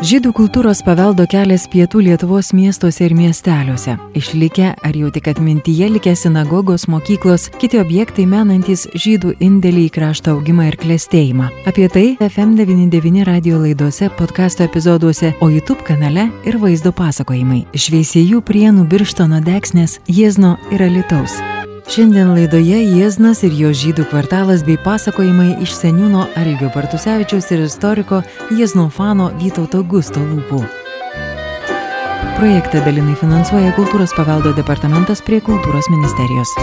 Žydų kultūros paveldo kelias pietų Lietuvos miestuose ir miesteliuose. Išlikę ar jau tik atmintyje likę sinagogos, mokyklos, kiti objektai menantis žydų indėlį į krašto augimą ir klėstėjimą. Apie tai FM99 radio laidose, podkasto epizoduose, o YouTube kanale ir vaizdo pasakojimai. Šveisėjų prienų birštono deksnės, Jėzno ir Alitaus. Šiandien laidoje Jėznas ir jo žydų kvartalas bei pasakojimai iš seniūno Algio Bartusevičiaus ir istoriko Jėzno fano Vytauto Gusto lūpų. Projektą dalinai finansuoja Kultūros paveldo departamentas prie Kultūros ministerijos.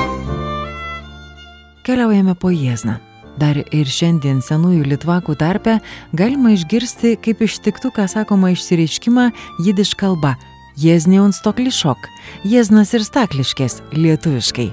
Keliaujame po Jėzną. Dar ir šiandien senųjų litvakų tarpe galima išgirsti kaip ištiktuką sakoma išsireiškimą jidiš kalba Jėzni un stoklišok, Jėznas ir stakliškės lietuviškai.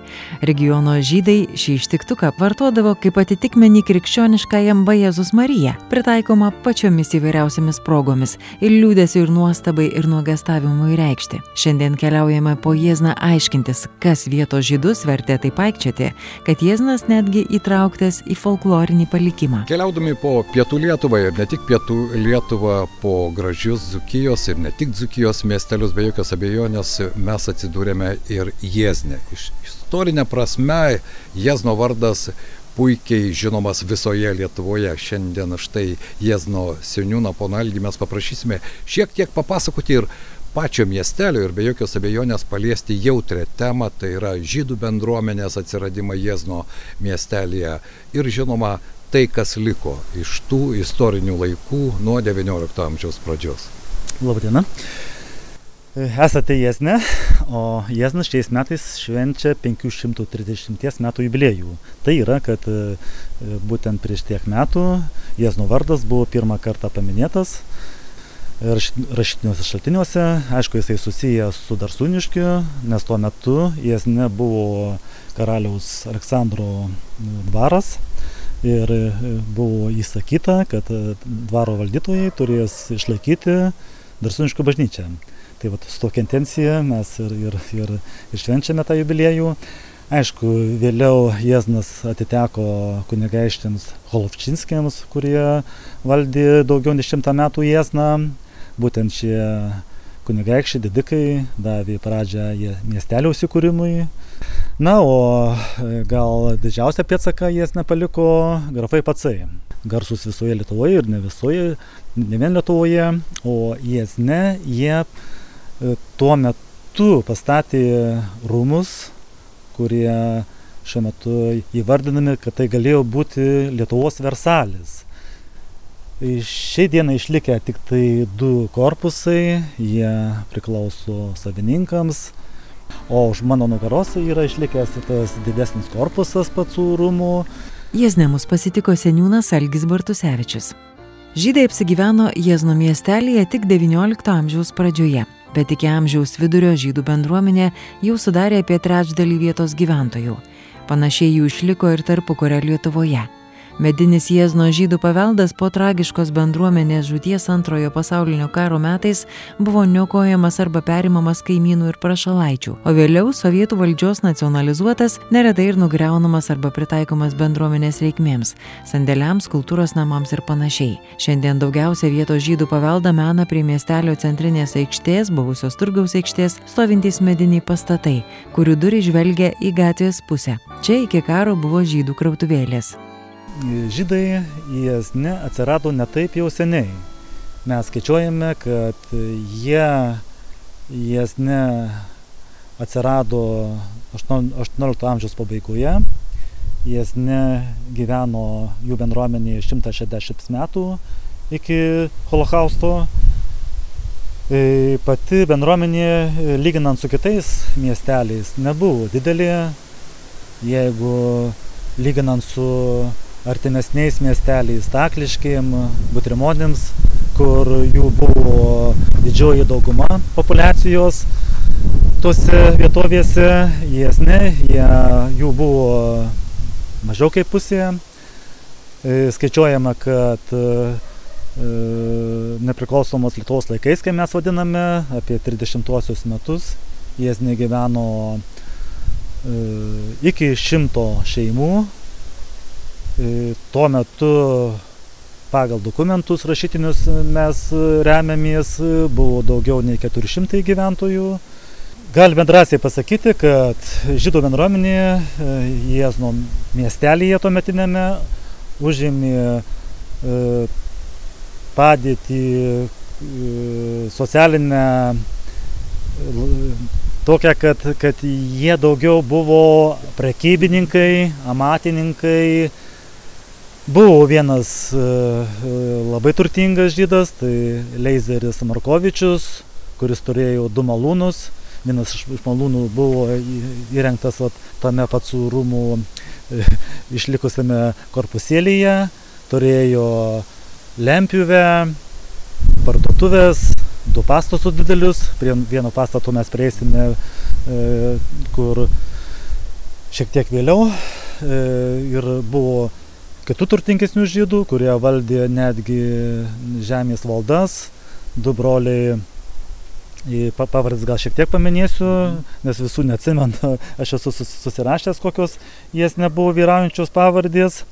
Regiono žydai šį ištiktuką vartodavo kaip atitikmenį krikščioniškajam Jėzus Marija, pritaikoma pačiomis įvairiausiamis progomis ir liūdėsiu ir nuostabai ir nuogastavimui reikšti. Šiandien keliaujame po Jėzną aiškintis, kas vietos žydus vertė taip aikčioti, kad Jėznas netgi įtrauktas į folklorinį palikimą. Keliaudami po pietų Lietuvą ir ne tik pietų Lietuvą, po gražius Dzukijos ir ne tik Dzukijos miestelius be jokios abejonės mes atsidūrėme ir Jėzne. Iš istorinė prasme Jėzno vardas puikiai žinomas visoje Lietuvoje. Šiandien štai Jėzno seniūną ponalgį mes paprašysime šiek tiek papasakoti ir pačio miestelio ir be jokios abejonės paliesti jautrę temą, tai yra žydų bendruomenės atsiradimą Jėzno miestelėje ir žinoma tai, kas liko iš tų istorinių laikų nuo XIX amžiaus pradžios. Labadiena. Esate Jėzne, o Jėznas šiais metais švenčia 530 metų jubiliejų. Tai yra, kad e, būtent prieš tiek metų Jėzno vardas buvo pirmą kartą paminėtas rašytiniuose šaltiniuose. Aišku, jisai susijęs su Darsūniškiu, nes tuo metu Jėzne buvo karaliaus Aleksandro dvaras ir e, buvo įsakyta, kad e, dvaro valdytojai turės išlaikyti Darsūniškio bažnyčią. Tai va, su tokia intencija mes ir, ir, ir, ir švenčiame tą jubiliejų. Aišku, vėliau Jėznas atiteko kunigaištėms Holovčinskiams, kurie valdė daugiau nei šimtą metų Jėzną. Būtent šie kunigaikščiai didikai davė pradžią miestelio įsikūrimui. Na, o gal didžiausią pėtsaką jis nepaliko grafai patsai. Garsus visoje Lietuvoje ir ne visoje, ne vien Lietuvoje, o Jėzne jie E, tuo metu pastatė rūmus, kurie šiuo metu įvardinami, kad tai galėjo būti Lietuvos Versalis. E, šiai dienai išlikę tik tai du korpusai, jie priklauso savininkams, o už mano nugaros yra išlikęs tas didesnis korpusas pacų rūmų. Jėznemus pasitiko seniūnas Algis Bartusevičius. Žydai apsigyveno Jėzno miestelėje tik XIX amžiaus pradžioje bet iki amžiaus vidurio žydų bendruomenė jau sudarė apie trečdalį vietos gyventojų. Panašiai jų išliko ir tarpukurio Lietuvoje. Medinis Jėzno žydų paveldas po tragiškos bendruomenės žūties antrojo pasaulinio karo metais buvo niokojamas arba perimamas kaimynų ir prašalaičių, o vėliau sovietų valdžios nacionalizuotas, neretai ir nugriaunamas arba pritaikomas bendruomenės reikmėms - sandėliams, kultūros namams ir panašiai. Šiandien daugiausia vietos žydų paveldą mena prie miestelio centrinės aikštės, buvusios turgaus aikštės, stovintys mediniai pastatai, kurių durys žvelgia į gatvės pusę. Čia iki karo buvo žydų krautuvėlės žydai Jėzne atsirado ne taip jau seniai. Mes skaičiuojame, kad jie Jėzne atsirado 18 amžiaus pabaigoje. Jėzne gyveno jų bendruomenėje 160 metų iki holokausto. E, pati bendruomenė, lyginant su kitais miesteliais, nebuvo didelė. Jeigu lyginant su artimesniais miesteliais, Takliškėm, Butrimonėms, kur jų buvo didžioji dauguma populacijos tose vietovėse, jas ne, jie, jų buvo mažiau kaip pusė. E, skaičiuojama, kad e, nepriklausomos Lietuvos laikais, kai mes vadiname, apie 30-osius metus, jie negyveno e, iki šimto šeimų, E, tuo metu pagal dokumentus rašytinius mes remiamės, buvo daugiau nei 400 gyventojų. Galime drąsiai pasakyti, kad žydų bendruomenė e, Jiezno miestelėje tuometinėme užėmė e, padėtį e, socialinę tokią, kad, kad jie daugiau buvo prekybininkai, amatininkai. Buvo vienas labai turtingas žydas, tai Leizeris Markovičius, kuris turėjo du malūnus. Vienas iš malūnų buvo įrengtas vat, tame pacų rūmų e, išlikusiame korpusėlyje, turėjo lempjuvę, parduotuvės, du pastatus didelius, prie vieno pastato mes prieisime, e, kur šiek tiek vėliau e, ir buvo kitų turtingesnių žydų, kurie valdė netgi žemės valdas, du broliai Pavardės gal šiek tiek paminėsiu, nes visų neatsimenu, aš esu susirašęs, kokios jas nebuvo vyraujančios pavardės,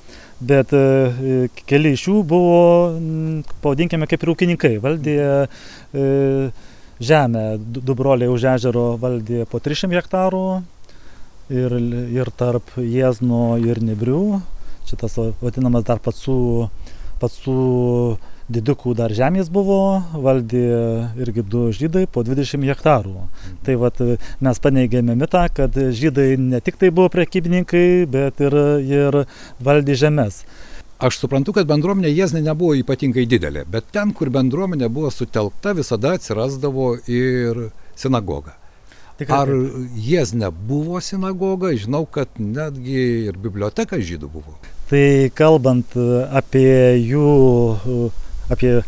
bet e, keli iš jų buvo, pavadinkime, kaip ir ūkininkai, valdė e, žemę, du broliai už ežero valdė po 300 hektarų ir, ir tarp Jėzno ir Nebrių, šitas vadinamas dar pacų, pacų didikų dar žemės buvo, valdė irgi du žydai po 20 hektarų. Mhm. Tai vat, mes paneigėme mitą, kad žydai ne tik tai buvo prekybininkai, bet ir, ir valdė žemės. Aš suprantu, kad bendruomenė Jėznė nebuvo ypatingai didelė, bet ten, kur bendruomenė buvo sutelkta, visada atsirasdavo ir sinagoga. Tikrai, Ar Jėznė buvo sinagoga? Žinau, kad netgi ir biblioteka žydų buvo. Tai kalbant apie jų apie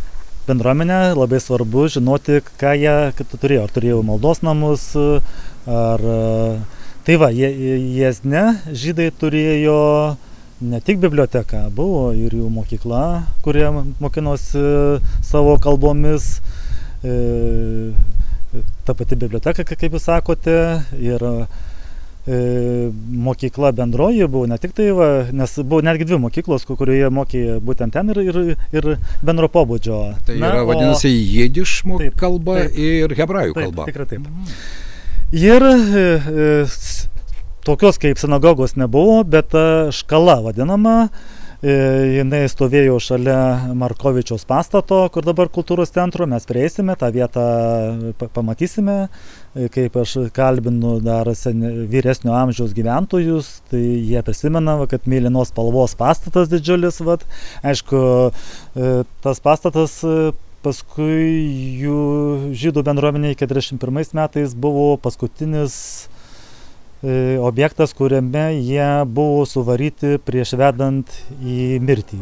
bendruomenę labai svarbu žinoti, ką jie turėjo. Ar turėjo maldos namus, ar... Tai va, Jėzne žydai turėjo ne tik biblioteką, buvo ir jų mokykla, kurie mokinosi savo kalbomis. E, ta pati biblioteka, kaip jūs sakote, ir E, mokykla bendroji buvo ne tik tai, va, nes buvo netgi dvi mokyklos, kurioje mokė būtent ten ir, ir, ir bendro pobūdžio. Tai Na, yra vadinasi o... jidiš kalba taip, ir hebrajų taip, kalba. Tikrai taip. Mhm. Ir e, e, tokios kaip sinagogos nebuvo, bet škala vadinama, e, jinai stovėjo šalia Markovičiaus pastato, kur dabar kultūros centro, mes prieisime, tą vietą pamatysime, kaip aš kalbinu dar sen, vyresnio amžiaus gyventojus, tai jie prisimena, va, kad mėlynos spalvos pastatas didžiulis, va, aišku, e, tas pastatas e, paskui jų žydų bendruomeniai 41 metais buvo paskutinis e, objektas, kuriame jie buvo suvaryti prieš vedant į mirtį.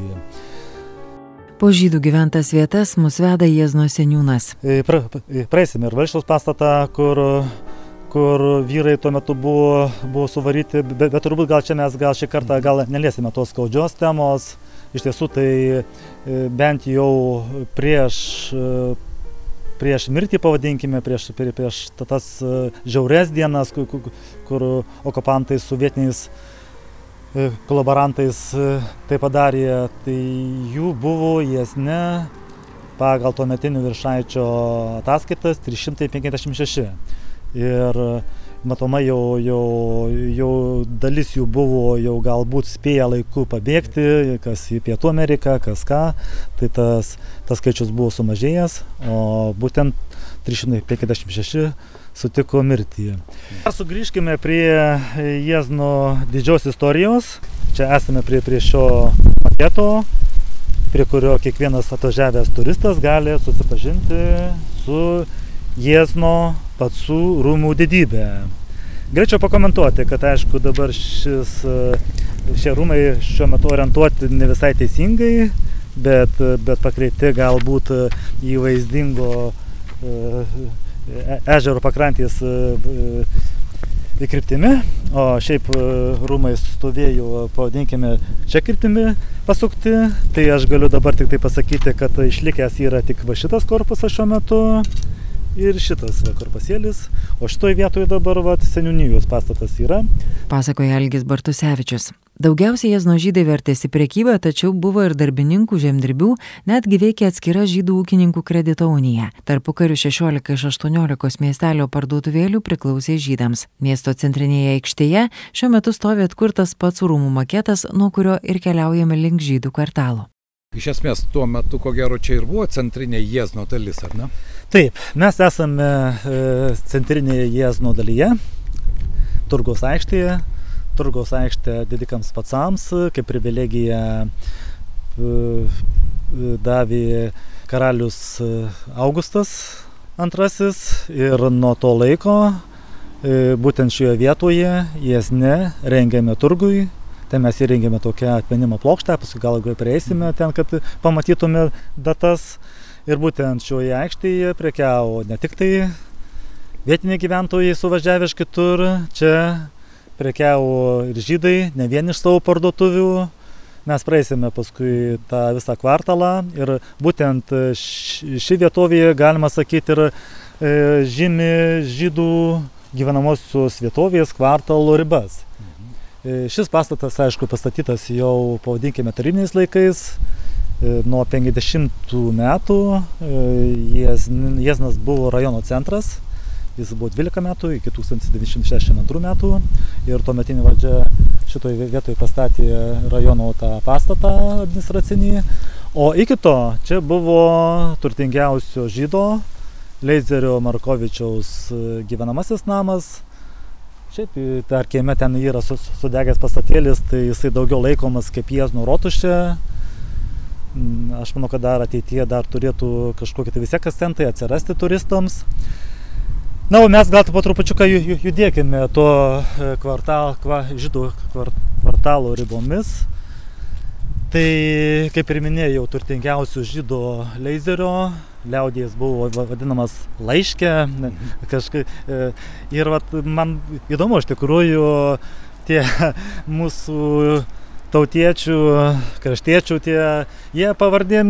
Po žydų gyventas vietas mus veda Jėzno seniūnas. E, pra, e, praeisime ir Valščiaus pastatą, kur, kur vyrai tuo metu buvo, buvo suvaryti, bet, bet turbūt gal čia mes gal šį kartą gal neliesime tos skaudžios temos. Iš tiesų tai e, bent jau prieš prieš mirtį, pavadinkime, prieš, prieš tas žiaures dienas, kur, kur okupantai su vietiniais E, kolaborantais e, tai padarė, tai jų buvo jesne pagal tuometinių viršaičio ataskaitas 356. Ir matomai jau, jau, jau dalis jų buvo jau galbūt spėję laiku pabėgti, kas į Pietų Ameriką, kas ką, tai tas, tas skaičius buvo sumažėjęs, o būtent 356 sutiko mirtį. Sugrįžkime prie Jėzno didžios istorijos. Čia esame prie, prie šio maketo, prie kurio kiekvienas atvažiavęs turistas gali susipažinti su Jėzno pacų rūmų didybė. Galėčiau pakomentuoti, kad aišku dabar šis, šie rūmai šiuo metu orientuoti ne visai teisingai, bet, bet pakreipti galbūt į vaizdingo E, ežero pakrantės e, e, kryptimi, o šiaip rūmai stovėjo, pavadinkime, čia kryptimi pasukti, tai aš galiu dabar tik tai pasakyti, kad išlikęs yra tik va šitas korpusas šiuo metu ir šitas va, korpusėlis, o šitoje vietoje dabar va, seniūnijos pastatas yra. Pasakoja Algis Bartusevičius. Daugiausiai Jezno žydai vertėsi priekybą, tačiau buvo ir darbininkų, žemdirbių, netgi veikė atskira žydų ūkininkų kredito unija. Tarpu karių 16 iš 18 miestelio parduotuvėlių priklausė žydams. Miesto centrinėje aikštėje šiuo metu stovi atkurtas pats rūmų maketas, nuo kurio ir keliaujame link žydų kvartalo. Iš esmės, tuo metu, ko gero, čia ir buvo centrinė Jėzno dalis, ar ne? Taip, mes esame e, centrinėje Jėzno dalyje, Turgaus aikštėje. Turgaus aikštė didikams patsams, kaip privilegija e, davė karalius Augustas II ir nuo to laiko e, būtent šioje vietoje Jėzne rengėme turgui ten mes įrengėme tokią atminimo plokštę, paskui gal prieisime ten, kad pamatytume datas. Ir būtent šioje aikštėje prekiavo ne tik tai vietiniai gyventojai suvažiavę iš kitur, čia prekiavo ir žydai, ne vien iš savo parduotuvių. Mes praeisime paskui tą visą kvartalą ir būtent ši vietovė, galima sakyti, ir e, žymi žydų gyvenamosios vietovės kvartalo ribas. E, šis pastatas, aišku, pastatytas jau, pavadinkime, tarybiniais laikais. E, nuo 50 metų e, Jeznas buvo rajono centras. Jis buvo 12 metų iki 1962 metų ir tuometinė valdžia šitoje vietoje pastatė rajono tą pastatą administracinį. O iki to čia buvo turtingiausio žydo Leizerio Markovičiaus gyvenamasis namas Šiaip, dar kieme ten yra sudegęs pastatėlis, tai jisai daugiau laikomas kaip Jėzno rotušė. Mm, aš manau, kad dar ateityje dar turėtų kažkokie tai visi akcentai atsirasti turistams. Na, o mes gal po trupučiuką judėkime to e, kvartal, kva, žydų kvartalo ribomis. Tai, kaip ir minėjau, turtingiausių žydų leizerio liaudies buvo vadinamas laiškė. Kažkai, e, ir vat, man įdomu iš tikrųjų tie mūsų tautiečių, kraštiečių, tie, jie pavardėm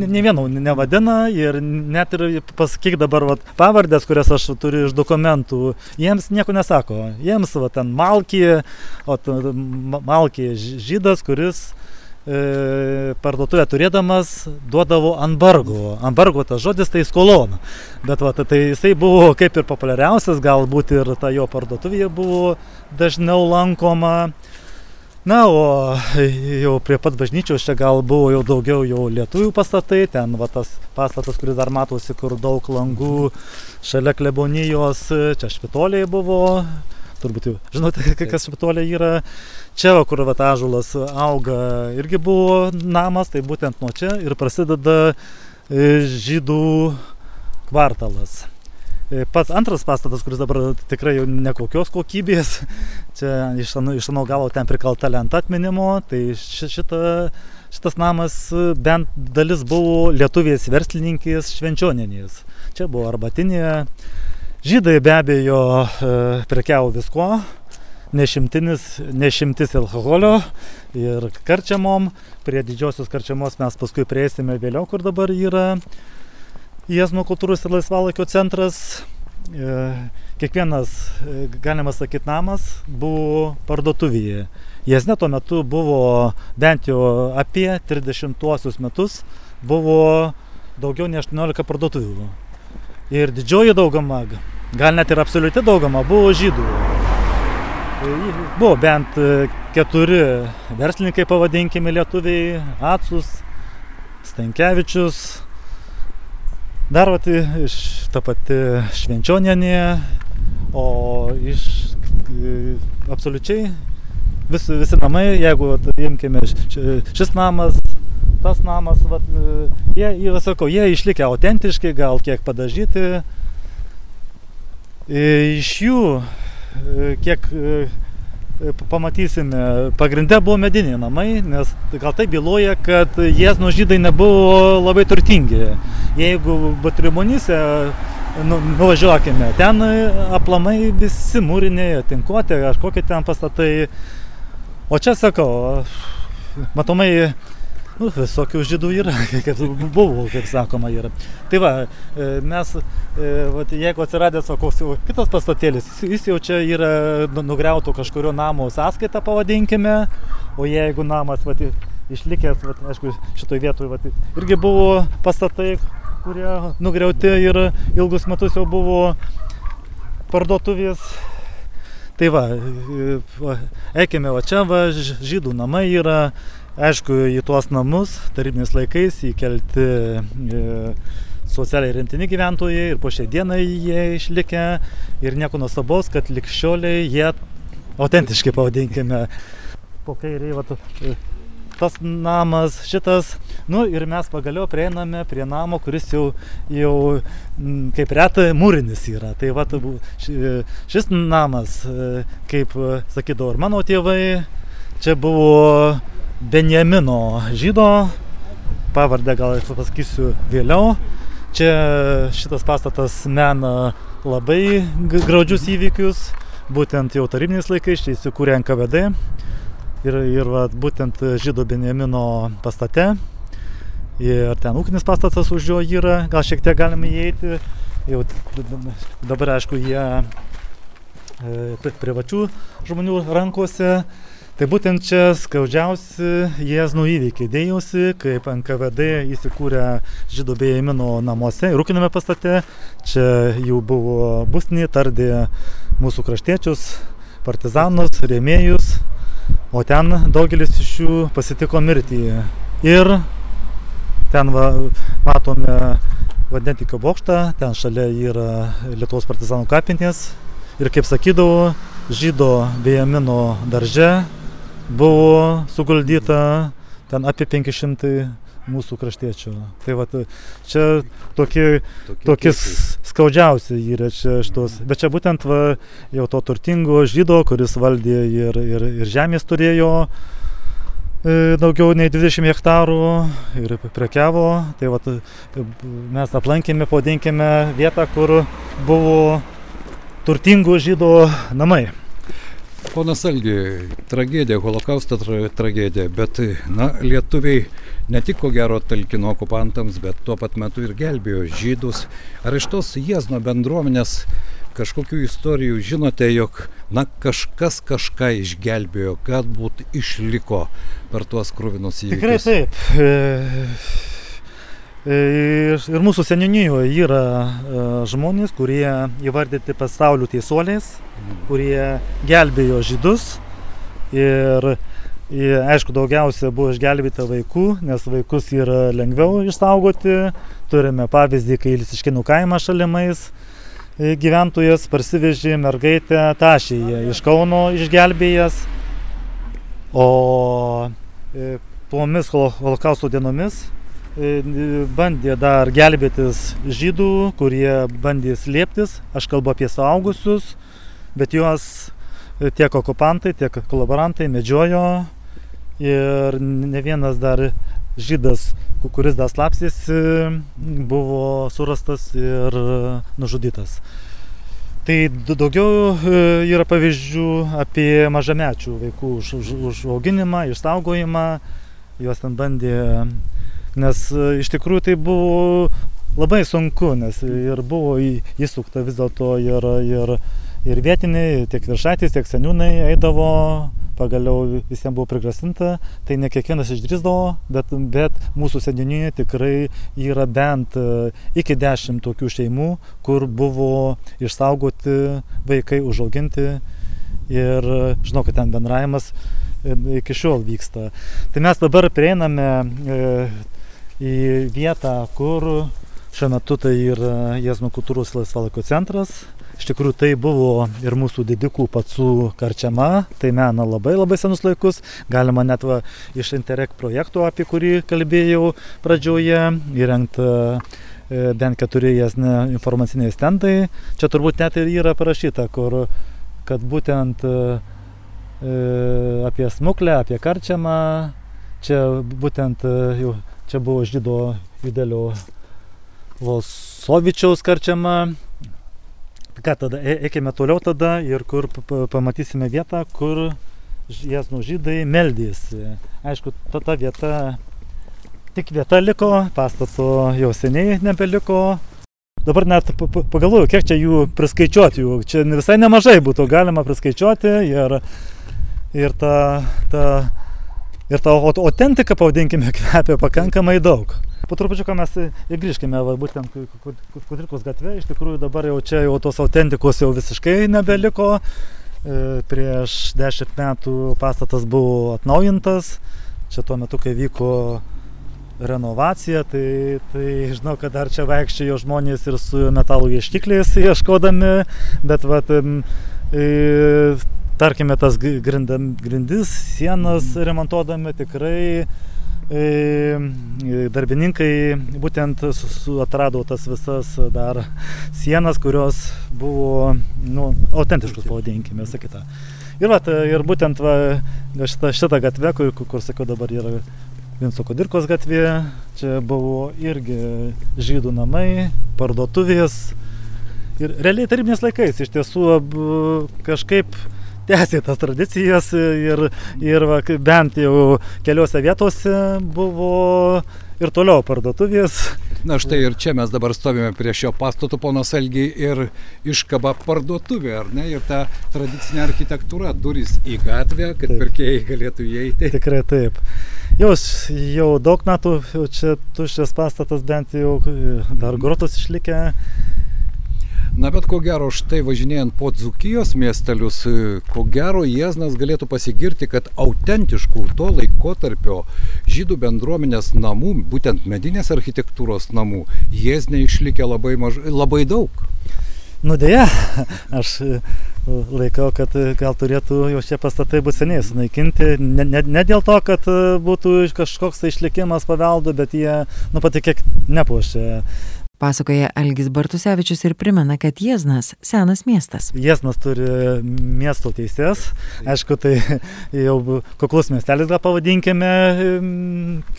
ne vieno nevadina ir net ir pasakyk dabar vat, pavardės, kurias aš turiu iš dokumentų, jiems nieko nesako. Jiems va, ten Malkį, o Malkį žydas, kuris e, parduotuvę turėdamas duodavo ambargo. Ambargo tas žodis tai skolona. Bet va, tai jisai buvo kaip ir populiariausias, galbūt ir ta jo parduotuvė buvo dažniau lankoma. Na, o jau prie pat bažnyčios čia gal buvo jau daugiau jau lietuvių pastatai, ten va tas pastatas, kuris dar matosi, kur daug langų, šalia klebonijos, čia špitoliai buvo, turbūt jau žinote, kas špitolė yra, Čia, kur vatažulas auga, irgi buvo namas, tai būtent nuo čia ir prasideda e, žydų kvartalas. E, pats antras pastatas, kuris dabar tikrai jau nekokios kokybės, čia iš, ano galo ten prikalta lenta atminimo, tai šita, šitas namas bent dalis buvo lietuvės verslininkės švenčioninės. Čia buvo arbatinė. Žydai be abejo e, prekiavo visko, nešimtinis, nešimtis alkoholio ir karčiamom. Prie didžiosios karčiamos mes paskui prieisime vėliau, kur dabar yra Jėzno kultūros ir laisvalaikio centras. E, kiekvienas, e, galima sakyti, namas buvo parduotuvėje. Jėzne tuo metu buvo bent jau apie 30 metus buvo daugiau nei 18 parduotuvių. Ir didžioji dauguma, gal net ir absoliuti dauguma, buvo žydų. Buvo bent e, keturi verslininkai, pavadinkime lietuviai, Atsus, Stankevičius, dar vat, iš ta pati Švenčionienė, o iš e, absoliučiai visi, visi namai, jeigu vat, imkime šis namas, tas namas, vat, e, jie, jie, sakau, jie išlikę autentiški, gal kiek padažyti. Iš jų kiek e, pamatysime, pagrindė buvo mediniai namai, nes gal tai byloja, kad Jėzno žydai nebuvo labai turtingi. Jeigu Batrimonise nu, nuvažiuokime, ten aplamai visi mūriniai, tinkuotė, kažkokie ten pastatai. O čia sakau, matomai Nu, visokių žydų yra, kaip buvo, kaip sakoma, yra. Tai va, e, mes, e, va, jeigu atsiradęs va, koks kitas pastatėlis, jis jau čia yra nu, nugriautų kažkurio namo sąskaitą, pavadinkime, o jeigu namas va, išlikęs, va, aišku, šitoj vietoj va, irgi buvo pastatai, kurie nugriauti ir ilgus metus jau buvo parduotuvės. Tai va, va eikime va čia, va, žydų namai yra, Aišku, į tuos namus tarybiniais laikais įkelti e, socialiai remtini gyventojai ir po šiai dienai jie išlikę ir nieko nuostabaus, kad likščioliai jie autentiškai pavadinkime. Po kairiai, va, e, tas namas, šitas, nu ir mes pagaliau prieiname prie namo, kuris jau, jau kaip reta mūrinis yra. Tai va, šis namas, e, kaip sakydavo ir mano tėvai, čia buvo Benjamino žydo, pavardę gal pasakysiu vėliau. Čia šitas pastatas mena labai graudžius įvykius, būtent jau tarybiniais laikais čia įsikūrė NKVD ir, ir va, būtent žydo Benjamino pastate. Ir ten ūkinis pastatas už jo yra, gal šiek tiek galime įeiti. Jau dabar aišku, jie e, privačių žmonių rankose Tai būtent čia skaudžiausi Jėznų įvykiai dėjosi, kaip NKVD įsikūrė žydų bėjimino namuose ir ūkinėme pastate. Čia jų buvo busnį, tardė mūsų kraštiečius, partizanus, rėmėjus, o ten daugelis iš jų pasitiko mirtį. Ir ten va, matome vandentikio bokštą, ten šalia yra Lietuvos partizanų kapinės. Ir kaip sakydavau, žydo bėjamino darže buvo suguldyta ten apie 500 mūsų kraštiečių. Tai va, čia tokie, tokie skaudžiausi yra čia šitos. Bet čia būtent va, jau to turtingo žydo, kuris valdė ir, ir, ir žemės turėjo e, daugiau nei 20 hektarų ir prekiavo. Tai va, mes aplankėme, pavadinkime vietą, kur buvo turtingų žydų namai. Ponas Algi, tragedija, holokausto tra tragedija, bet, na, lietuviai ne tik ko gero talkino okupantams, bet tuo pat metu ir gelbėjo žydus. Ar iš tos Jėzno bendruomenės kažkokių istorijų žinote, jog, na, kažkas kažką išgelbėjo, galbūt išliko per tuos krūvinus įvykius? Tikrai taip. E ir, ir mūsų seniūnijoje yra e, žmonės, kurie įvardyti pasaulio teisuoliais, mhm. kurie gelbėjo žydus. Ir, ir aišku, daugiausia buvo išgelbėta vaikų, nes vaikus yra lengviau išsaugoti. Turime pavyzdį, kai Lisiškinų kaimą šalimais e, gyventojas parsivežė mergaitę Tašyje iš Kauno išgelbėjęs. O pomis holokausto dienomis E, bandė dar gelbėtis žydų, kurie bandė slėptis. Aš kalbu apie suaugusius, bet juos e, tiek okupantai, tiek kolaborantai medžiojo ir ne vienas dar žydas, kuris dar slapstėsi, buvo surastas ir nužudytas. Tai daugiau e, yra pavyzdžių apie mažamečių vaikų užauginimą, išsaugojimą. Juos ten bandė nes e, iš tikrųjų tai buvo labai sunku, nes ir buvo įsukta vis dėlto ir, ir, ir vietiniai, tiek viršatys, tiek seniūnai eidavo, pagaliau visiems buvo prigrasinta, tai ne kiekvienas išdrįsdavo, bet, bet mūsų seniūnijoje tikrai yra bent e, iki dešimt tokių šeimų, kur buvo išsaugoti vaikai, užauginti ir žinau, kad ten bendravimas e, iki šiol vyksta. Tai mes dabar prieiname į vietą, kur šiuo metu tai yra Jėzno kultūros laisvalaikio centras. Iš tikrųjų tai buvo ir mūsų didikų pacų karčiama, tai mena labai labai senus laikus. Galima net va, iš Interreg projekto, apie kurį kalbėjau pradžioje, įrengta e, bent keturi jasne informaciniai stendai. Čia turbūt net ir yra parašyta, kur, kad būtent e, e apie smuklę, apie karčiamą, čia būtent e, jau Čia buvo žydo Judelio Vosovičiaus karčiama. Ką tada, e, eikime toliau tada ir kur pamatysime vietą, kur Jėznų žydai meldėsi. Aišku, ta, ta vieta tik vieta liko, pastato jau seniai nebeliko. Dabar net pagalvoju, kiek čia jų priskaičiuoti, jų čia visai nemažai būtų galima priskaičiuoti ir, ir ta, ta, ir ta autentika, pavadinkime, kvepia pakankamai daug. Po trupučiuką mes ir grįžkime, va, būtent Kudrikos gatvė, iš tikrųjų dabar jau čia jau tos autentikos jau visiškai nebeliko. E, prieš dešimt metų pastatas buvo atnaujintas, čia tuo metu, kai vyko renovacija, tai, tai žinau, kad dar čia vaikščiojo žmonės ir su metalų ieštikliais ieškodami, bet vat, e, tarkime tas grindam, grindis, sienas remontuodami tikrai e, darbininkai būtent atrado tas visas dar sienas, kurios buvo nu, autentiškus, pavadinkime, visą kitą. Ir, va, ir būtent va, šitą, šitą gatvę, kur, kur, sakiau dabar yra Vinco Kodirkos gatvė, čia buvo irgi žydų namai, parduotuvės. Ir realiai tarybiniais laikais iš tiesų kažkaip tęsė tas tradicijas ir, ir va, bent jau keliose vietose buvo ir toliau parduotuvės. Na štai ir čia mes dabar stovime prie šio pastato, ponas Algi, ir iškaba parduotuvė, ar ne? Ir ta tradicinė architektūra, durys į gatvę, kad taip. pirkėjai galėtų įeiti. Tikrai taip. Jau, jau daug metų jau čia tuščias pastatas, bent jau dar grotos išlikę Na bet ko gero, štai važinėjant po Dzukijos miestelius, e, ko gero Jėznas galėtų pasigirti, kad autentiškų to laikotarpio žydų bendruomenės namų, būtent medinės architektūros namų, Jėznė išlikė labai, maž... labai daug. Nu dėja, aš e, laikau, kad e, gal turėtų jau šie pastatai būti seniai sunaikinti. Ne, ne, ne dėl to, kad būtų kažkoks tai išlikimas paveldo, bet jie, nu patikėk, nepuošia Pasakoja Algis Bartusevičius ir primena, kad Jėznas senas miestas. Jėznas turi miesto teisės, aišku, tai jau kuklus miestelis gal pavadinkime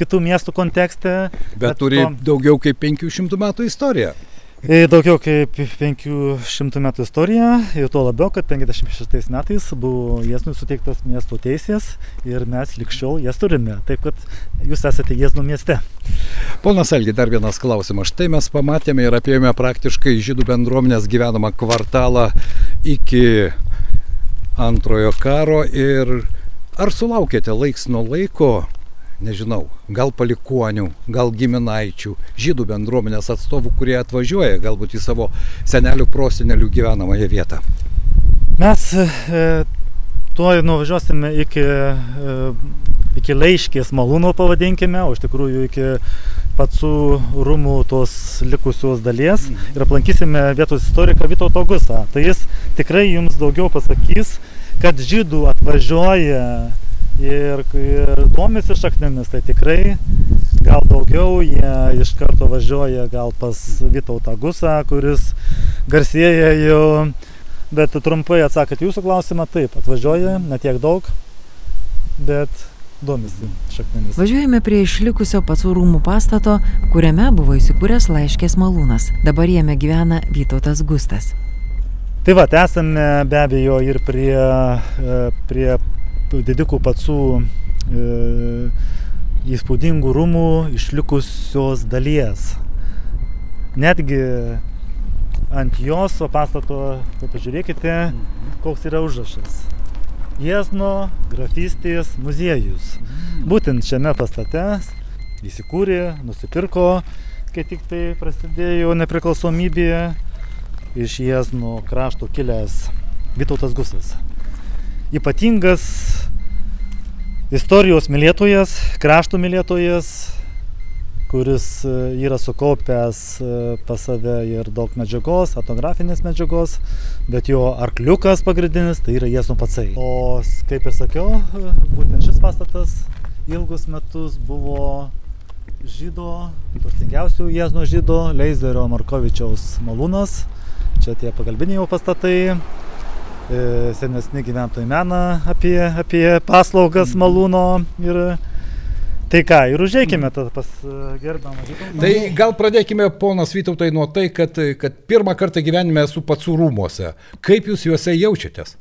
kitų miestų kontekste. Bet, bet turi to... daugiau kaip 500 metų istoriją. E, daugiau kaip 500 metų istorija ir tuo labiau, kad 56 metais buvo Jėznui suteiktos miesto teisės ir mes likščiau jas turime. Taip kad jūs esate Jėznų mieste. Ponas Algi, dar vienas klausimas. Štai mes pamatėme ir apėjome praktiškai žydų bendruomenės gyvenamą kvartalą iki antrojo karo ir ar sulaukėte laiks nuo laiko nežinau, gal palikuonių, gal giminaičių, žydų bendruomenės atstovų, kurie atvažiuoja galbūt į savo senelių prosenelių gyvenamąją vietą. Mes e, tuoj nuvažiuosime iki, e, iki Leiškės malūno pavadinkime, o iš tikrųjų iki pacų rūmų tos likusios dalies mhm. ir aplankysime vietos istoriką Vytauto Augustą. Tai jis tikrai jums daugiau pasakys, kad žydų atvažiuoja ir, ir domisi šaknimis, tai tikrai gal daugiau jie iš karto važiuoja gal pas Vytautą Gusą, kuris garsėja jau, bet trumpai atsakant jūsų klausimą, taip, atvažiuoja, netiek daug, bet domisi šaknimis. Važiuojame prie išlikusio pacų rūmų pastato, kuriame buvo įsikūręs laiškės malūnas. Dabar jame gyvena Vytautas Gustas. Tai va, esame be abejo ir prie, e, prie didikų pacų e, įspūdingų rūmų išlikusios dalies. Netgi ant jos pastato, pažiūrėkite, mhm. koks yra užrašas. Jėzno grafystės muziejus. Mhm. Būtent šiame pastate įsikūrė, nusipirko, kai tik tai prasidėjo nepriklausomybė iš Jėzno krašto kilęs Vytautas Gusas ypatingas istorijos mylėtojas, krašto mylėtojas, kuris e, yra sukaupęs e, pas save ir daug medžiagos, fotografinės medžiagos, bet jo arkliukas pagrindinis tai yra Jėzų pacai. O kaip ir sakiau, e, būtent šis pastatas ilgus metus buvo žydo, turtingiausių Jėzno žydo, Leizerio Markovičiaus malūnas. Čia tie pagalbiniai jau pastatai, senesni gyventojai mena apie, apie paslaugas malūno ir Tai ką, ir užėkime tada pas e, gerbiamą Vytautą. Tai gal pradėkime, ponas Vytautai, nuo tai, kad, kad pirmą kartą gyvenime esu pacų rūmose. Kaip jūs juose jaučiatės?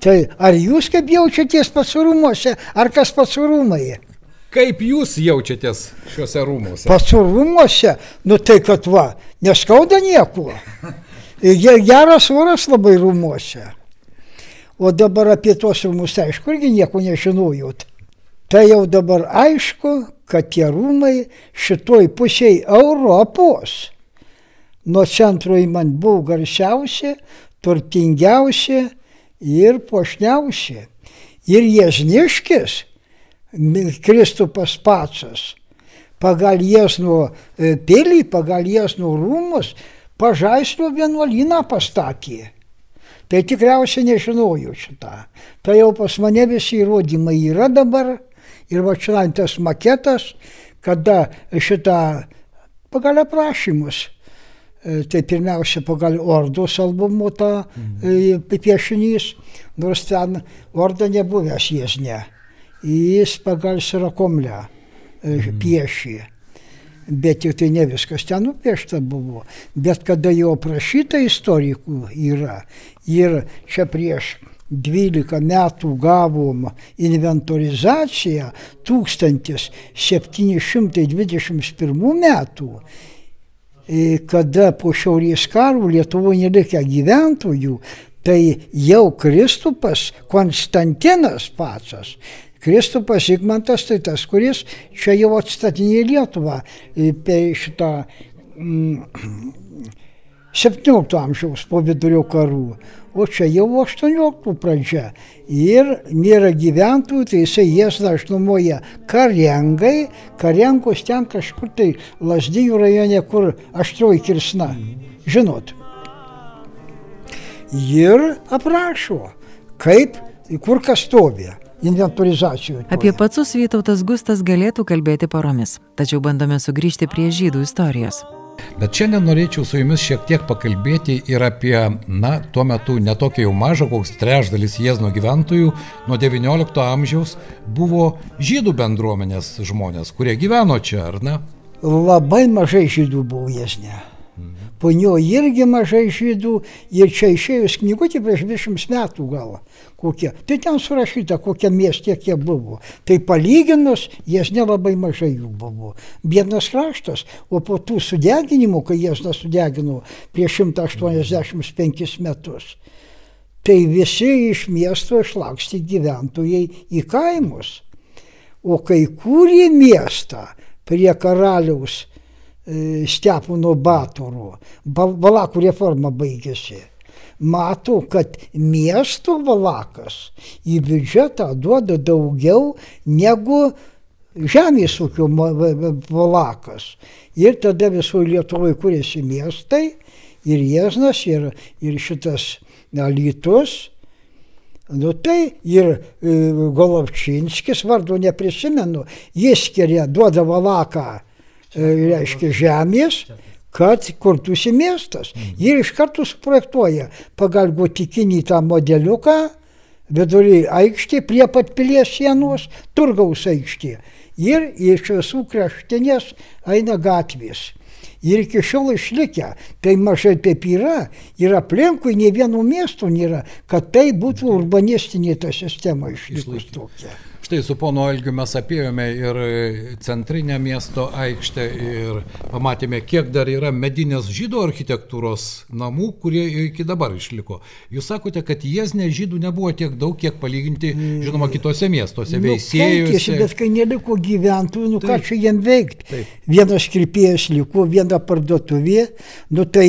Tai ar jūs kaip jaučiatės pacų rūmose, ar kas pacų rūmai? Kaip jūs jaučiatės šiuose rūmuose? Pačiu rūmuose, nu tai kad va, neskauda nieko. Geras oras labai rūmuose. O dabar apie tuos rūmus, aišku, irgi nieko nežinojot. Tai jau dabar aišku, kad tie rūmai šitoj pusėje Europos nuo centro į man buvo garsiausi, turtingiausi ir pošniausi. Ir Jėzniškis, Kristupas Pacas, pagal Jėzno pilį, pagal Jėzno rūmus, pažaislio vienuolyną pastatė. Tai tikriausiai nežinojau šitą. Tai jau pas mane visi įrodymai yra dabar. Ir va čia tas maketas, kada šitą pagal aprašymus tai pirmiausia pagal Ordos albumo tą mhm. piešinys, nors ten Ordo nebuvęs jis ne. Jis pagal Sirakomlę mhm. piešė. Bet jau tai ne viskas ten nupiešta buvo. Bet kada jau aprašyta istorikų yra ir čia prieš 12 metų gavom inventorizaciją 1721 metų kada po šiaurės karų Lietuvoje nelikę gyventojų, tai jau Kristupas Konstantinas pacas. Kristupas Zygmantas tai tas, kuris čia jau atstatinė Lietuvą per šitą mm, 17 amžiaus po vidurio karų o čia jau 18 pradžia. Ir nėra gyventojų, tai jisai jas dažnumoja karengai, karengos ten kažkur tai Lasdijų rajone, kur aštrioji kirsna. Žinot. Ir aprašo, kaip, kur kas stovi inventorizacijų. Apie pacus Vytautas Gustas galėtų kalbėti paromis, tačiau bandome sugrįžti prie žydų istorijos. Bet šiandien norėčiau su jumis šiek tiek pakalbėti ir apie, na, tuo metu netokia jau maža, koks trešdalis Jėzno gyventojų nuo XIX amžiaus buvo žydų bendruomenės žmonės, kurie gyveno čia, ar ne? Labai mažai žydų buvo Jėzne po jo irgi mažai žydų ir čia išėjus knygutė prieš 20 metų gal kokie. Tai ten surašyta, kokie miestė kiek buvo. Tai palyginus, jas nelabai mažai jų buvo. Bienas kraštas, o po tų sudeginimų, kai jas nesudegino prieš 185 metus, tai visi iš miesto išlaksti gyventojai į kaimus. O kai kūrė miestą prie karaliaus Stepono Batoro, Valakų reforma baigėsi. Mato, kad miesto valakas į biudžetą duoda daugiau negu žemės ūkio valakas. Ir tada visoje Lietuvoje kūrėsi miestai ir Jėznas, ir, ir šitas Alytus. Nu tai ir e, Golovčinskis, vardu neprisimenu, jis skiria, duoda valaką reiškia žemės, kad kurtųsi miestas. Ir iš karto suprojektuoja pagal gotikinį tą modeliuką, vidury aikštė, prie pat pilies sienos, turgaus aikštė. Ir iš visų kraštinės eina gatvės. Ir iki šiol išlikę, tai mažai taip yra, ir aplinkui ne vieno miesto nėra, kad tai būtų urbanistinė ta sistema išlikus tokia. Štai su pono Algiu mes apėjome ir centrinę miesto aikštę ir pamatėme, kiek dar yra medinės žydų architektūros namų, kurie iki dabar išliko. Jūs sakote, kad Jėzne žydų nebuvo tiek daug, kiek palyginti, žinoma, kitose miestuose, nu, veisėjose. Bet kai neliko gyventojų, nu Taip. ką čia jiem veikti? Taip. Vienas kirpėjas liko, viena parduotuvė, nu tai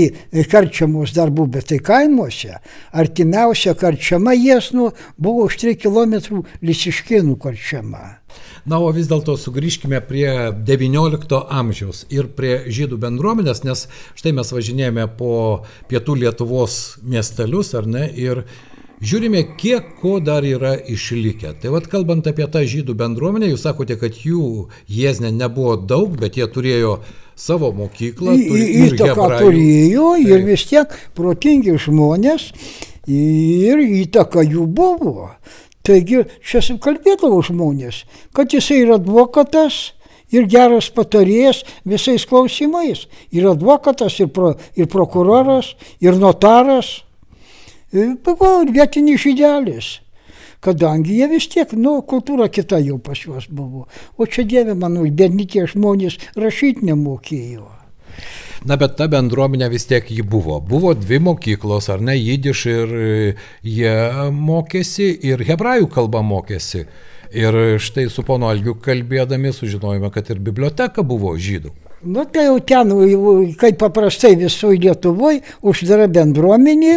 karčiamos dar buvo, bet tai kaimuose. Artimiausia karčiama Jėznu buvo už 3 km Lisiškinų karčiama. Na, o vis dėlto sugrįžkime prie XIX amžiaus ir prie žydų bendruomenės, nes štai mes važinėjame po pietų Lietuvos miestelius, ar ne, ir žiūrime, kiek ko dar yra išlikę. Tai vad kalbant apie tą žydų bendruomenę, jūs sakote, kad jų jėzne nebuvo daug, bet jie turėjo savo mokyklą. Įtaką turėjo ir tai. vis tiek protingi žmonės ir įtaka jų buvo. Taigi čia kalbėdavo žmonės, kad jisai yra advokatas ir geras patarėjas visais klausimais. Ir advokatas, ir, pro, ir prokuroras, ir notaras. Buvo vietinis žydelis. kadangi jie vis tiek, nu, kultūra kita jau pas juos buvo. O čia dieve, manau, berni tie žmonės rašyti nemokėjo. Na, bet ta bendruomenė vis tiek ji buvo. Buvo dvi mokyklos, ar ne, jidiš ir e, jie mokėsi ir hebrajų kalbą mokėsi. Ir štai su pono Algiu kalbėdami sužinojome, kad ir biblioteka buvo žydų. Nu tai jau ten, kaip paprastai visoje Lietuvoje, uždara bendruomenė,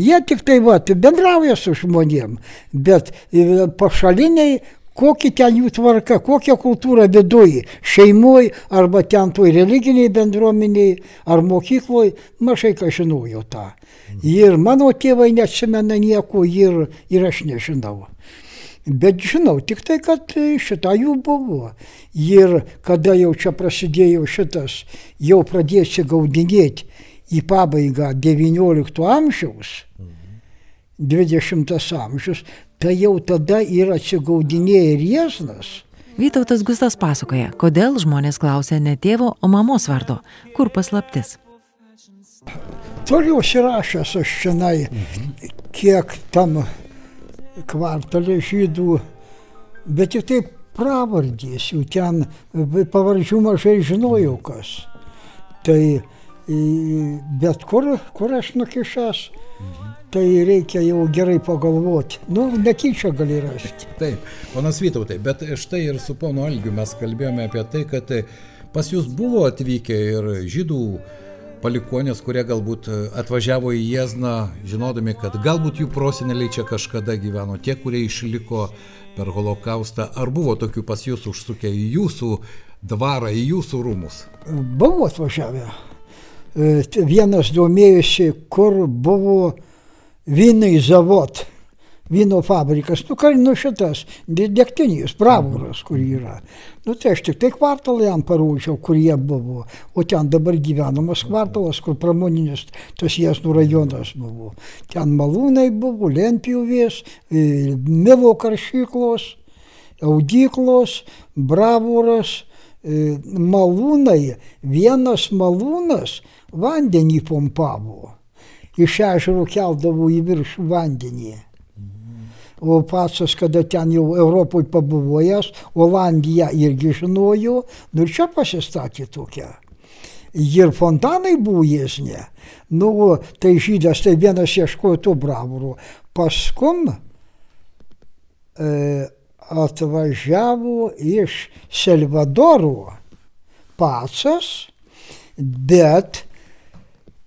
jie tik tai va, bendrauja su žmonėm, bet e, pašaliniai kokia ten jų tvarka, kokia kultūra viduje, šeimoje arba ten toj religiniai bendruomeniai ar mokykloje, mažai ką žinojo tą. Ir mano tėvai neatsimena nieko ir, ir aš nežinau. Bet žinau tik tai, kad šitą jų buvo. Ir kada jau čia prasidėjo šitas, jau pradėsi gaudinėti į pabaigą XIX amžiaus, XX amžius, tai jau tada ir atsigaudinėja riesnas. Vytautas Gustas pasakoja, kodėl žmonės klausia ne tėvo, o mamos vardo. Kur paslaptis? Turiu užsirašęs aš šiandien, mhm. kiek tam kvartalė žydų, bet tik taip pravardys, jų ten pavardžių mažai žinojau kas. Tai bet kur, kur aš nukišęs, mhm. Tai reikia jau gerai pagalvoti. Nu, netyčia gali rasti. Taip, ponas Vytautai, bet štai ir su ponu Algiu mes kalbėjome apie tai, kad pas jūs buvo atvykę ir žydų palikonės, kurie galbūt atvažiavo į Jezną, žinodami, kad galbūt jų proseneliai čia kažkada gyveno, tie, kurie išliko per holokaustą, ar buvo tokių pas jūs užsukę į jūsų dvarą, į jūsų rūmus? Buvo atvažiavę. E, vienas domėjusi, kur buvo vynai zavot vyno fabrikas, nu, kai, nu šitas, degtinys, bravūras, kur yra. Nu, tai aš tik tai kvartalą jam parodžiau, kur jie buvo. O ten dabar gyvenamas kvartalas, kur pramoninis tas Jasnų rajonas buvo. Ten malūnai buvo, lentpjūvės, e, milo karšyklos, audyklos, bravūras, e, malūnai. Vienas malūnas vandenį pompavo. Iš ežero keldavo į viršų vandenį o pacas, kada ten jau Europoje pabuvojęs, Olandiją irgi žinojo, nu ir čia pasistatė tokia. Ir fontanai buvo jesnė. Nu, tai žydas, tai vienas ieškojo to bravūro. Paskum e, atvažiavo iš Salvadoro pacas, bet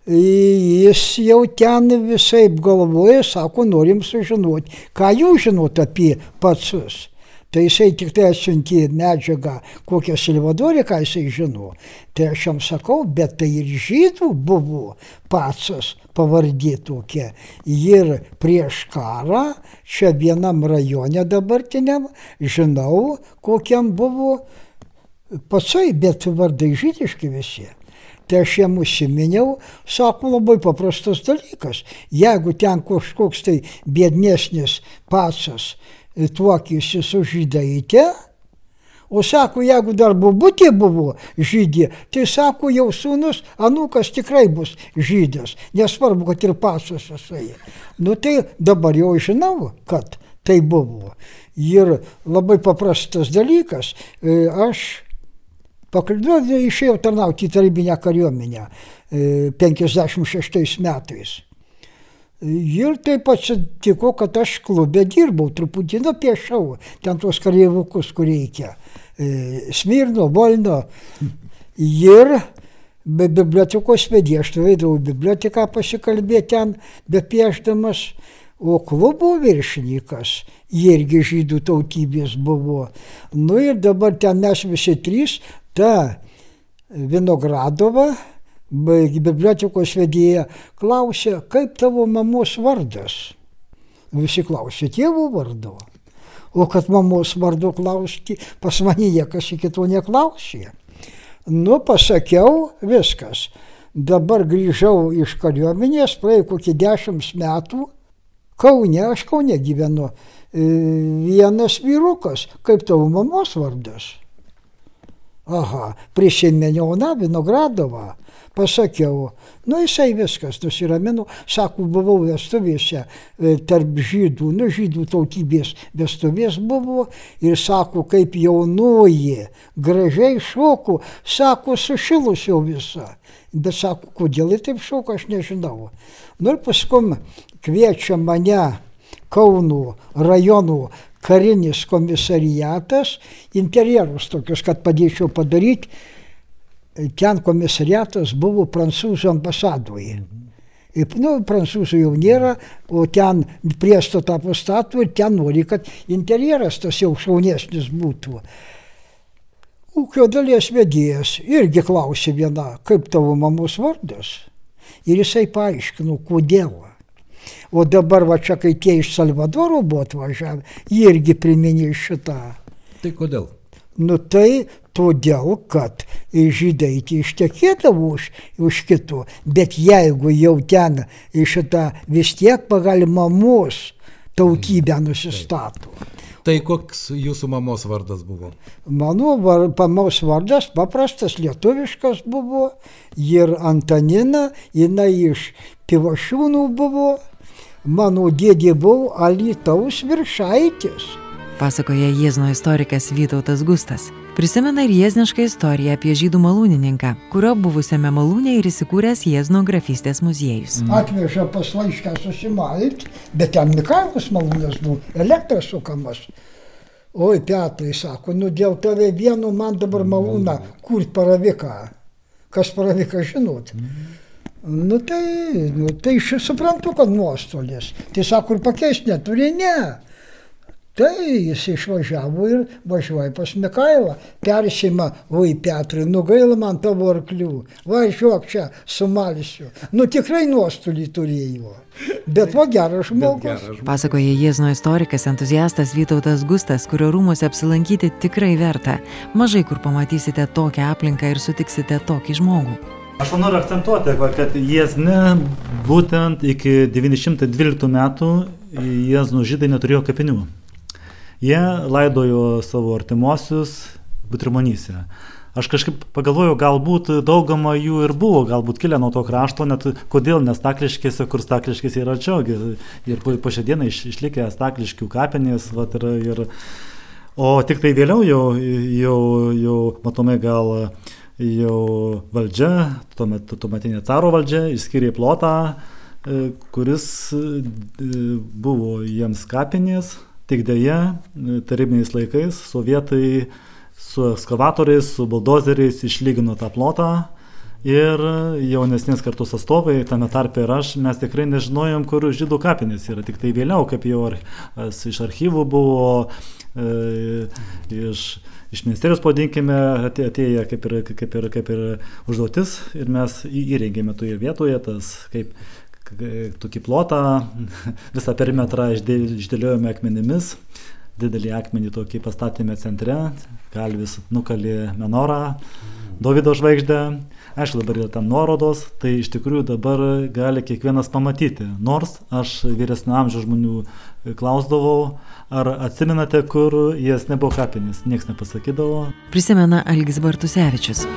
jis jau ten visai galvoja, sako, norim sužinoti, ką jūs žinot apie pacus. Tai jisai tik tai atsiuntė medžiagą, kokią Silvadorė, ką jisai žino. Tai aš jam sakau, bet tai ir žydų buvo pacas pavardė tokia. Ir prieš karą, čia vienam rajone dabartiniam, žinau, kokiam buvo pacai, bet vardai žydiški visi. Tai aš jam užsiminiau, sako labai paprastas dalykas. Jeigu ten kažkoks tai biednesnis pasas tuokėsi su žydaitė, O sako, jeigu dar bubutė buvo žydė, tai sako, jau sūnus, anukas tikrai bus žydas, nesvarbu, kad ir pasas jisai. Nu tai dabar jau žinau, kad tai buvo. Ir labai paprastas dalykas, e, aš Pakalbėjau, išėjau tarnauti į tarybinę kariuomenę 56 e, metais. Ir taip atsitiko, kad aš klube dirbau, truputį nupiešiau ten tuos kareivukus, kur reikia. E, Smirno, Volno. Ir be bibliotekos vedė, aš veidavau biblioteką pasikalbėti ten, be piešdamas. O klubo viršininkas irgi žydų tautybės buvo. Nu ir dabar ten mes visi trys ta Vinogradova, bibliotekos vedėja, klausė, kaip tavo mamos vardas. Visi klausė tėvo vardo. O kad mamos vardu klausti, pas mane niekas iki to neklausė. Nu, pasakiau, viskas. Dabar grįžau iš kariuomenės, praėjo kokį dešimt metų. Kaune, aš Kaune gyvenu. Vienas vyrukas, kaip tavo mamos vardas. Aha, prisiminiau, na, Vinogradovą. Pasakiau, nu jisai viskas nusiramino, sako, buvau vestuvėse e, tarp žydų, nu žydų tautybės vestuvės buvo ir sako, kaip jaunoji, gražiai šoku, sako, sušilusio visą. Bet sako, kodėl jie taip šoka, aš nežinau. Nu ir paskui kviečia mane Kauno rajonų karinis komisariatas, interjerus tokius, kad padėčiau padaryti. Ten komisariatas buvo prancūzų ambasadoje. Nu, prancūzų jau nėra, o ten priestatą pastato ir ten nori, kad interjeras tas jau šaunesnis būtų. Ūkio dalies vedėjas irgi klausė viena, kaip tavo mamos vardas. Ir jisai paaiškino, kodėl. O dabar va čia, kai tie iš Salvadoro buvo atvažiavę, jie irgi priminė šitą. Tai kodėl? Nu tai todėl, kad žydai ištekėdavo už, už kitų, bet jeigu jau ten šitą vis tiek pagal mamos tautybę nusistato. Tai koks jūsų mamos vardas buvo? Mano var, mamos vardas paprastas lietuviškas buvo ir Antanina, jinai iš Pivašiūnų buvo, mano dėdė buvo Alitaus viršaitis. Pasakoja Jėzno istorikas Vytautas Gustas. Prisimena ir jėznišką istoriją apie žydų malūnininką, kurio buvusiame malūne ir įsikūręs Jėzno grafystės muziejus. Atveža pas laišką susimalt, bet ten Mikailas malūnas buvo, elektras sukamas. Oi, Petrai sako, nu dėl tave vienu man dabar malūną kur paraviką. Kas paraviką žinot? Nu tai, nu, tai aš suprantu, kad nuostolis. Tai sako, ir pakeisti neturi, ne. Tai jis išvažiavo ir važiuoja pas Mikailą. Persima, oi Petrai, nu gaila man tavo arklių. Važiuok čia, sumalisiu. Nu tikrai nuostolį turėjo. Bet va geras žmogus. Pasakoja Jėzno istorikas, entuziastas Vytautas Gustas, kurio rūmose apsilankyti tikrai verta. Mažai kur pamatysite tokią aplinką ir sutiksite tokį žmogų. Aš noriu akcentuoti, kad Jėzne būtent iki 912 metų Jėznų žydai neturėjo kapinių. Jie laidojo savo artimuosius Butrimonyse. Aš kažkaip pagalvojau, galbūt daugama jų ir buvo, galbūt kilę nuo to krašto, net kodėl, nes stakliškėse, kur stakliškės yra čia, ir po, po šią dieną iš, išlikę stakliškių kapinės, vat, ir, ir, o tik tai vėliau jau, jau, jau matomai gal jau valdžia, tuomet, tuometinė caro valdžia, išskyrė plotą, e, kuris e, buvo jiems kapinės, Tik dėja, tarybiniais laikais sovietai su ekskavatoriais, su buldozeriais išlygino tą plotą ir jaunesnės kartos atstovai, tame tarpe ir aš, mes tikrai nežinojom, kur žydų kapinės yra. Tik tai vėliau, kaip jau ar, iš archyvų buvo, e, iš, iš ministerijos, padinkime, atėję kaip ir, kaip, ir, kaip ir užduotis. Ir mes įrengėme toje vietoje tas kaip tokį plotą, visą perimetrą išdėliojome akmenimis, didelį akmenį tokį pastatėme centre, kalvis nukalė menorą, Davido žvaigždę, aišku dabar yra tam nuorodos, tai iš tikrųjų dabar gali kiekvienas pamatyti. Nors aš vyresnio amžiaus žmonių klausdavau, ar atsimenate, kur jas nebuvo kapinės, niekas nepasakydavo. Prisimena Algis Bartusevičius.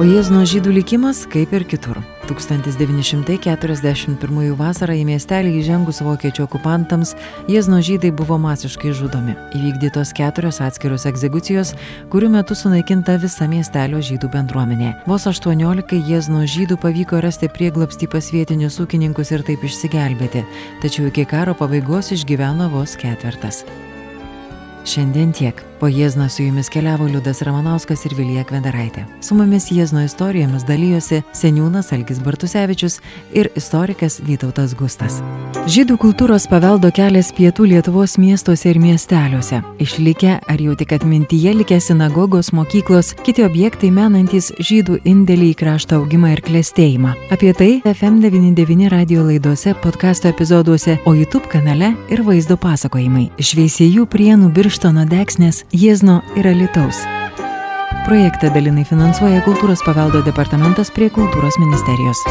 O Jėzno žydų likimas kaip ir kitur. 1941 vasarą į miestelį įžengus vokiečių okupantams Jėzno žydai buvo masiškai žudomi. Įvykdytos keturios atskiros egzekucijos, kurių metu sunaikinta visa miestelio žydų bendruomenė. Vos 18 Jėzno žydų pavyko rasti prieglapstį pas vietinius ūkininkus ir taip išsigelbėti, tačiau iki karo pabaigos išgyveno vos ketvertas. Šiandien tiek. Po Jėzną su jumis keliavo Liudas Ramanauskas ir Vilija Kvendaraitė. Su mumis Jėzno istorijomis dalyjosi seniūnas Algis Bartusevičius ir istorikas Vytautas Gustas. Žydų kultūros paveldo kelias pietų Lietuvos miestuose ir miesteliuose. Išlikę ar jau tik atmintyje likę sinagogos, mokyklos, kiti objektai menantis žydų indėlį į krašto augimą ir klėstėjimą. Apie tai FM99 radio laidose, podkasto epizoduose, o YouTube kanale ir vaizdo pasakojimai. Šveisėjų prienų birštono deksnės Jiezno ir Alitaus. Projektą dalinai finansuoja Kultūros paveldo departamentas prie Kultūros ministerijos.